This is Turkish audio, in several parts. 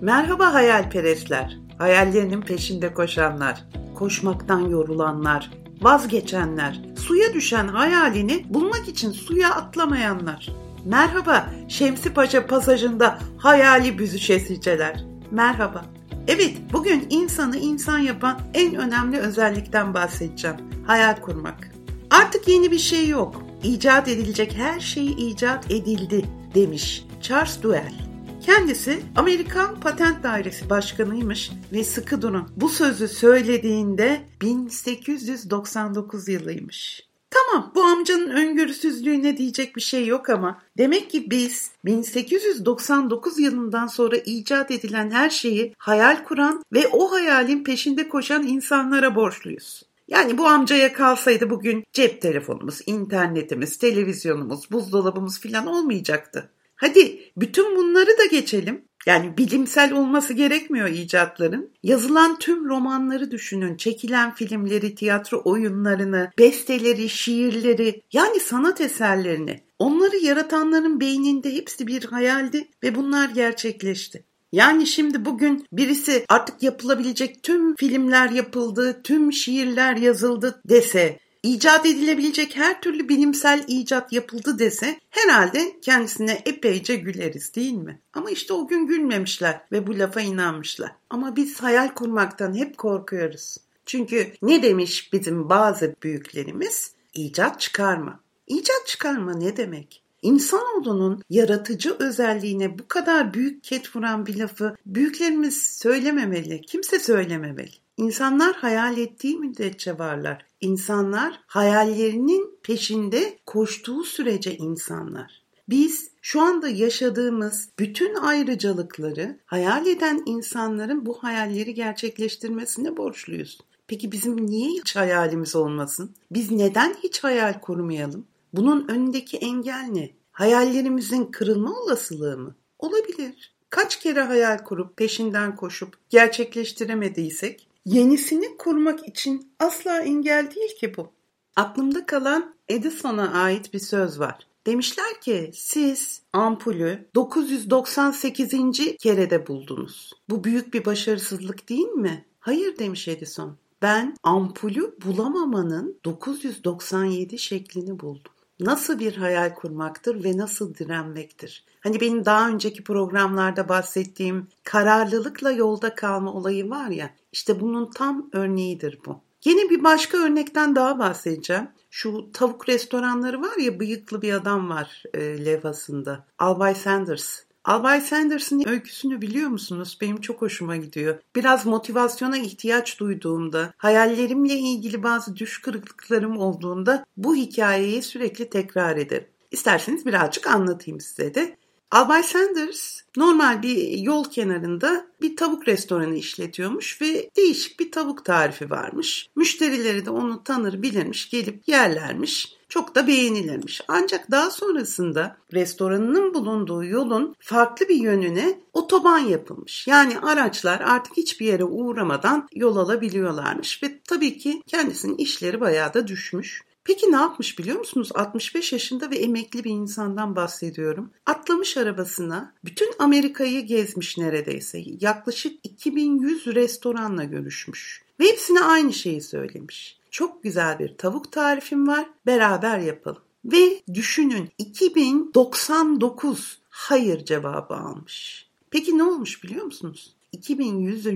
Merhaba hayalperestler, hayallerinin peşinde koşanlar, koşmaktan yorulanlar, vazgeçenler, suya düşen hayalini bulmak için suya atlamayanlar. Merhaba Şemsi Paşa pasajında hayali büzüşesiceler. Merhaba. Evet, bugün insanı insan yapan en önemli özellikten bahsedeceğim. Hayal kurmak. Artık yeni bir şey yok. İcat edilecek her şey icat edildi demiş Charles Duell. Kendisi Amerikan Patent Dairesi Başkanıymış ve sıkı durun. Bu sözü söylediğinde 1899 yılıymış. Tamam bu amcanın öngörüsüzlüğüne diyecek bir şey yok ama demek ki biz 1899 yılından sonra icat edilen her şeyi hayal kuran ve o hayalin peşinde koşan insanlara borçluyuz. Yani bu amcaya kalsaydı bugün cep telefonumuz, internetimiz, televizyonumuz, buzdolabımız falan olmayacaktı. Hadi bütün bunları da geçelim. Yani bilimsel olması gerekmiyor icatların. Yazılan tüm romanları düşünün, çekilen filmleri, tiyatro oyunlarını, besteleri, şiirleri, yani sanat eserlerini. Onları yaratanların beyninde hepsi bir hayaldi ve bunlar gerçekleşti. Yani şimdi bugün birisi artık yapılabilecek tüm filmler yapıldı, tüm şiirler yazıldı dese icat edilebilecek her türlü bilimsel icat yapıldı dese herhalde kendisine epeyce güleriz değil mi? Ama işte o gün gülmemişler ve bu lafa inanmışlar. Ama biz hayal kurmaktan hep korkuyoruz. Çünkü ne demiş bizim bazı büyüklerimiz? İcat çıkarma. İcat çıkarma ne demek? İnsanoğlunun yaratıcı özelliğine bu kadar büyük ket vuran bir lafı büyüklerimiz söylememeli, kimse söylememeli. İnsanlar hayal ettiği müddetçe varlar. İnsanlar hayallerinin peşinde koştuğu sürece insanlar. Biz şu anda yaşadığımız bütün ayrıcalıkları hayal eden insanların bu hayalleri gerçekleştirmesine borçluyuz. Peki bizim niye hiç hayalimiz olmasın? Biz neden hiç hayal kurmayalım? Bunun önündeki engel ne? Hayallerimizin kırılma olasılığı mı? Olabilir. Kaç kere hayal kurup peşinden koşup gerçekleştiremediysek yenisini kurmak için asla engel değil ki bu. Aklımda kalan Edison'a ait bir söz var. Demişler ki siz ampulü 998. kerede buldunuz. Bu büyük bir başarısızlık değil mi? Hayır demiş Edison. Ben ampulü bulamamanın 997 şeklini buldum nasıl bir hayal kurmaktır ve nasıl direnmektir? Hani benim daha önceki programlarda bahsettiğim kararlılıkla yolda kalma olayı var ya, işte bunun tam örneğidir bu. Yine bir başka örnekten daha bahsedeceğim. Şu tavuk restoranları var ya bıyıklı bir adam var e, levhasında. Albay Sanders. Albay Sanders'ın öyküsünü biliyor musunuz? Benim çok hoşuma gidiyor. Biraz motivasyona ihtiyaç duyduğumda, hayallerimle ilgili bazı düş kırıklıklarım olduğunda bu hikayeyi sürekli tekrar ederim. İsterseniz birazcık anlatayım size de. Albay Sanders normal bir yol kenarında bir tavuk restoranı işletiyormuş ve değişik bir tavuk tarifi varmış. Müşterileri de onu tanır bilirmiş gelip yerlermiş. Çok da beğenilirmiş. Ancak daha sonrasında restoranının bulunduğu yolun farklı bir yönüne otoban yapılmış. Yani araçlar artık hiçbir yere uğramadan yol alabiliyorlarmış ve tabii ki kendisinin işleri bayağı da düşmüş. Peki ne yapmış biliyor musunuz? 65 yaşında ve emekli bir insandan bahsediyorum. Atlamış arabasına, bütün Amerika'yı gezmiş neredeyse. Yaklaşık 2100 restoranla görüşmüş. Ve hepsine aynı şeyi söylemiş. Çok güzel bir tavuk tarifim var, beraber yapalım. Ve düşünün 2099 hayır cevabı almış. Peki ne olmuş biliyor musunuz? 2100.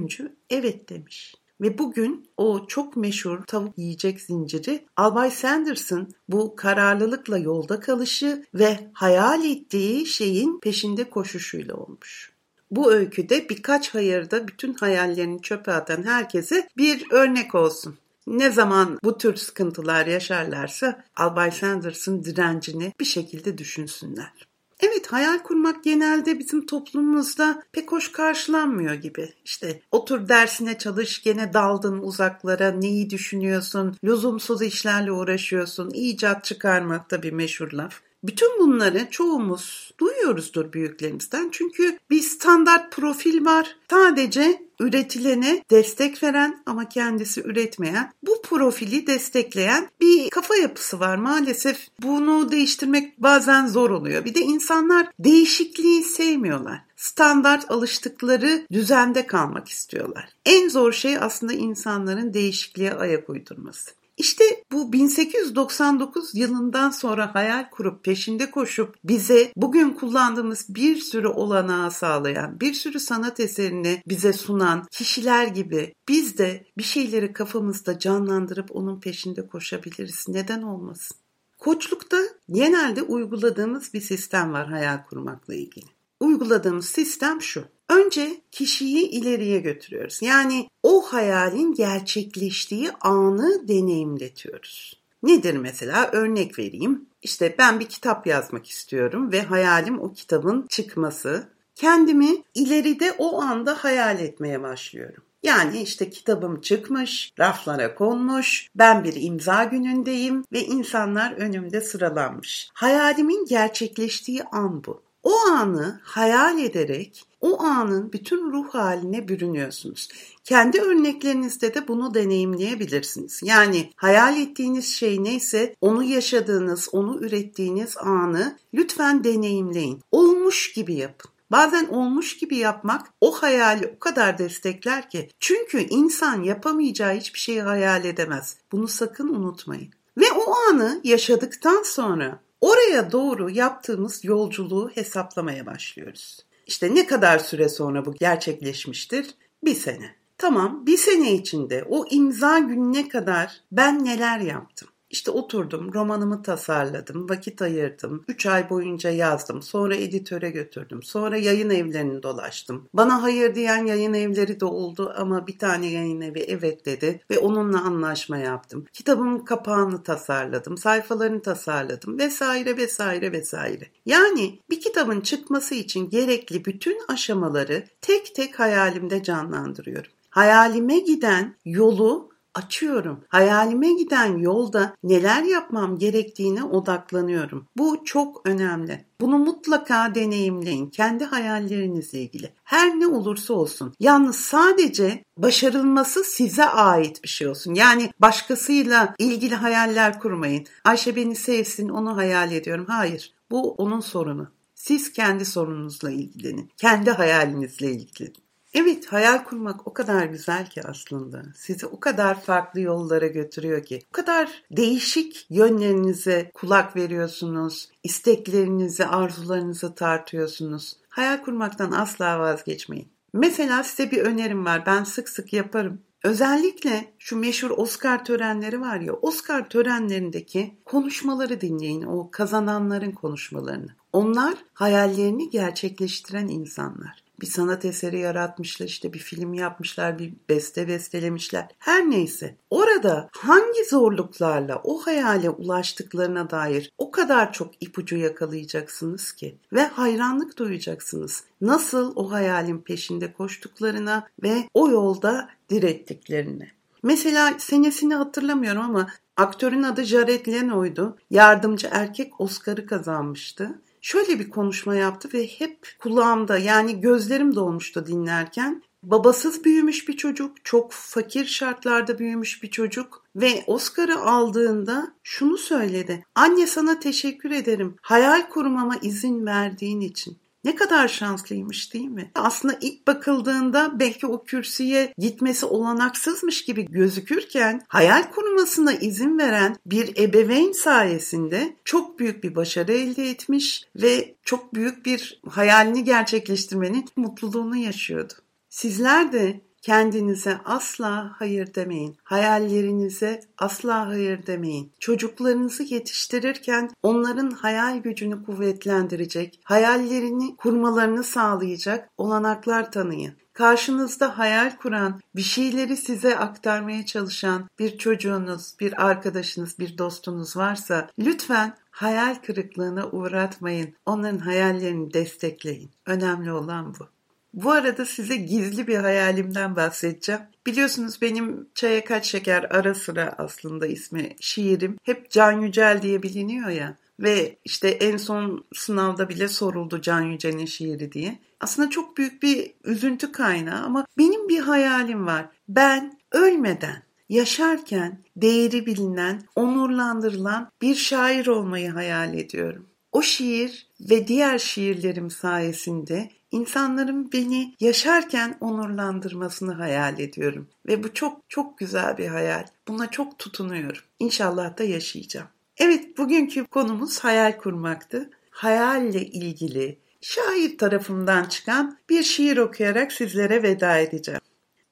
evet demiş. Ve bugün o çok meşhur tavuk yiyecek zinciri Albay Sanders'ın bu kararlılıkla yolda kalışı ve hayal ettiği şeyin peşinde koşuşuyla olmuş. Bu öyküde birkaç hayırda bütün hayallerini çöpe atan herkese bir örnek olsun. Ne zaman bu tür sıkıntılar yaşarlarsa Albay Sanders'ın direncini bir şekilde düşünsünler. Evet hayal kurmak genelde bizim toplumumuzda pek hoş karşılanmıyor gibi. İşte otur dersine çalış gene daldın uzaklara neyi düşünüyorsun lüzumsuz işlerle uğraşıyorsun icat çıkarmak da bir meşhur laf. Bütün bunları çoğumuz duyuyoruzdur büyüklerimizden. Çünkü bir standart profil var. Sadece üretilene destek veren ama kendisi üretmeyen, bu profili destekleyen bir kafa yapısı var. Maalesef bunu değiştirmek bazen zor oluyor. Bir de insanlar değişikliği sevmiyorlar. Standart alıştıkları düzende kalmak istiyorlar. En zor şey aslında insanların değişikliğe ayak uydurması. İşte bu 1899 yılından sonra hayal kurup peşinde koşup bize bugün kullandığımız bir sürü olanağı sağlayan, bir sürü sanat eserini bize sunan kişiler gibi biz de bir şeyleri kafamızda canlandırıp onun peşinde koşabiliriz. Neden olmasın? Koçlukta genelde uyguladığımız bir sistem var hayal kurmakla ilgili. Uyguladığımız sistem şu. Önce kişiyi ileriye götürüyoruz. Yani o hayalin gerçekleştiği anı deneyimletiyoruz. Nedir mesela? Örnek vereyim. İşte ben bir kitap yazmak istiyorum ve hayalim o kitabın çıkması. Kendimi ileride o anda hayal etmeye başlıyorum. Yani işte kitabım çıkmış, raflara konmuş, ben bir imza günündeyim ve insanlar önümde sıralanmış. Hayalimin gerçekleştiği an bu. O anı hayal ederek o anın bütün ruh haline bürünüyorsunuz. Kendi örneklerinizde de bunu deneyimleyebilirsiniz. Yani hayal ettiğiniz şey neyse onu yaşadığınız, onu ürettiğiniz anı lütfen deneyimleyin. Olmuş gibi yapın. Bazen olmuş gibi yapmak o hayali o kadar destekler ki. Çünkü insan yapamayacağı hiçbir şeyi hayal edemez. Bunu sakın unutmayın. Ve o anı yaşadıktan sonra oraya doğru yaptığımız yolculuğu hesaplamaya başlıyoruz. İşte ne kadar süre sonra bu gerçekleşmiştir? Bir sene. Tamam bir sene içinde o imza gününe kadar ben neler yaptım? İşte oturdum, romanımı tasarladım, vakit ayırdım. Üç ay boyunca yazdım. Sonra editöre götürdüm. Sonra yayın evlerini dolaştım. Bana hayır diyen yayın evleri de oldu ama bir tane yayın evi evet dedi ve onunla anlaşma yaptım. Kitabımın kapağını tasarladım, sayfalarını tasarladım vesaire vesaire vesaire. Yani bir kitabın çıkması için gerekli bütün aşamaları tek tek hayalimde canlandırıyorum. Hayalime giden yolu açıyorum. Hayalime giden yolda neler yapmam gerektiğine odaklanıyorum. Bu çok önemli. Bunu mutlaka deneyimleyin kendi hayallerinizle ilgili. Her ne olursa olsun. Yalnız sadece başarılması size ait bir şey olsun. Yani başkasıyla ilgili hayaller kurmayın. Ayşe beni sevsin onu hayal ediyorum. Hayır bu onun sorunu. Siz kendi sorununuzla ilgilenin. Kendi hayalinizle ilgilenin. Evet, hayal kurmak o kadar güzel ki aslında. Sizi o kadar farklı yollara götürüyor ki. O kadar değişik yönlerinize kulak veriyorsunuz. isteklerinizi, arzularınızı tartıyorsunuz. Hayal kurmaktan asla vazgeçmeyin. Mesela size bir önerim var. Ben sık sık yaparım. Özellikle şu meşhur Oscar törenleri var ya, Oscar törenlerindeki konuşmaları dinleyin, o kazananların konuşmalarını. Onlar hayallerini gerçekleştiren insanlar bir sanat eseri yaratmışlar, işte bir film yapmışlar, bir beste bestelemişler. Her neyse orada hangi zorluklarla o hayale ulaştıklarına dair o kadar çok ipucu yakalayacaksınız ki ve hayranlık duyacaksınız. Nasıl o hayalin peşinde koştuklarına ve o yolda direttiklerine. Mesela senesini hatırlamıyorum ama aktörün adı Jared Leno'ydu. Yardımcı erkek Oscar'ı kazanmıştı şöyle bir konuşma yaptı ve hep kulağımda yani gözlerim dolmuştu dinlerken. Babasız büyümüş bir çocuk, çok fakir şartlarda büyümüş bir çocuk ve Oscar'ı aldığında şunu söyledi. Anne sana teşekkür ederim. Hayal kurmama izin verdiğin için. Ne kadar şanslıymış değil mi? Aslında ilk bakıldığında belki o kürsüye gitmesi olanaksızmış gibi gözükürken hayal kurmasına izin veren bir ebeveyn sayesinde çok büyük bir başarı elde etmiş ve çok büyük bir hayalini gerçekleştirmenin mutluluğunu yaşıyordu. Sizler de Kendinize asla hayır demeyin. Hayallerinize asla hayır demeyin. Çocuklarınızı yetiştirirken onların hayal gücünü kuvvetlendirecek, hayallerini kurmalarını sağlayacak olanaklar tanıyın. Karşınızda hayal kuran, bir şeyleri size aktarmaya çalışan bir çocuğunuz, bir arkadaşınız, bir dostunuz varsa lütfen hayal kırıklığına uğratmayın. Onların hayallerini destekleyin. Önemli olan bu. Bu arada size gizli bir hayalimden bahsedeceğim. Biliyorsunuz benim Çaya Kaç Şeker ara sıra aslında ismi şiirim. Hep Can Yücel diye biliniyor ya. ve işte en son sınavda bile soruldu Can Yücel'in şiiri diye. Aslında çok büyük bir üzüntü kaynağı ama benim bir hayalim var. Ben ölmeden yaşarken değeri bilinen, onurlandırılan bir şair olmayı hayal ediyorum. O şiir ve diğer şiirlerim sayesinde insanların beni yaşarken onurlandırmasını hayal ediyorum. Ve bu çok çok güzel bir hayal. Buna çok tutunuyorum. İnşallah da yaşayacağım. Evet bugünkü konumuz hayal kurmaktı. Hayalle ilgili şair tarafından çıkan bir şiir okuyarak sizlere veda edeceğim.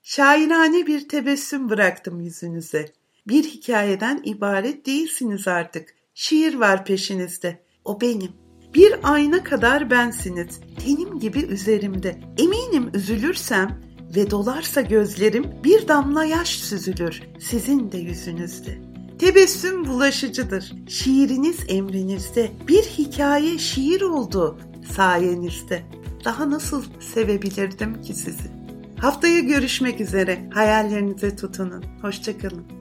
Şairane bir tebessüm bıraktım yüzünüze. Bir hikayeden ibaret değilsiniz artık. Şiir var peşinizde. O benim. Bir ayna kadar bensiniz. Tenim gibi üzerimde. Eminim üzülürsem ve dolarsa gözlerim bir damla yaş süzülür sizin de yüzünüzde. Tebessüm bulaşıcıdır. Şiiriniz emrinizde. Bir hikaye şiir oldu sayenizde. Daha nasıl sevebilirdim ki sizi? Haftaya görüşmek üzere. Hayallerinize tutunun. Hoşçakalın.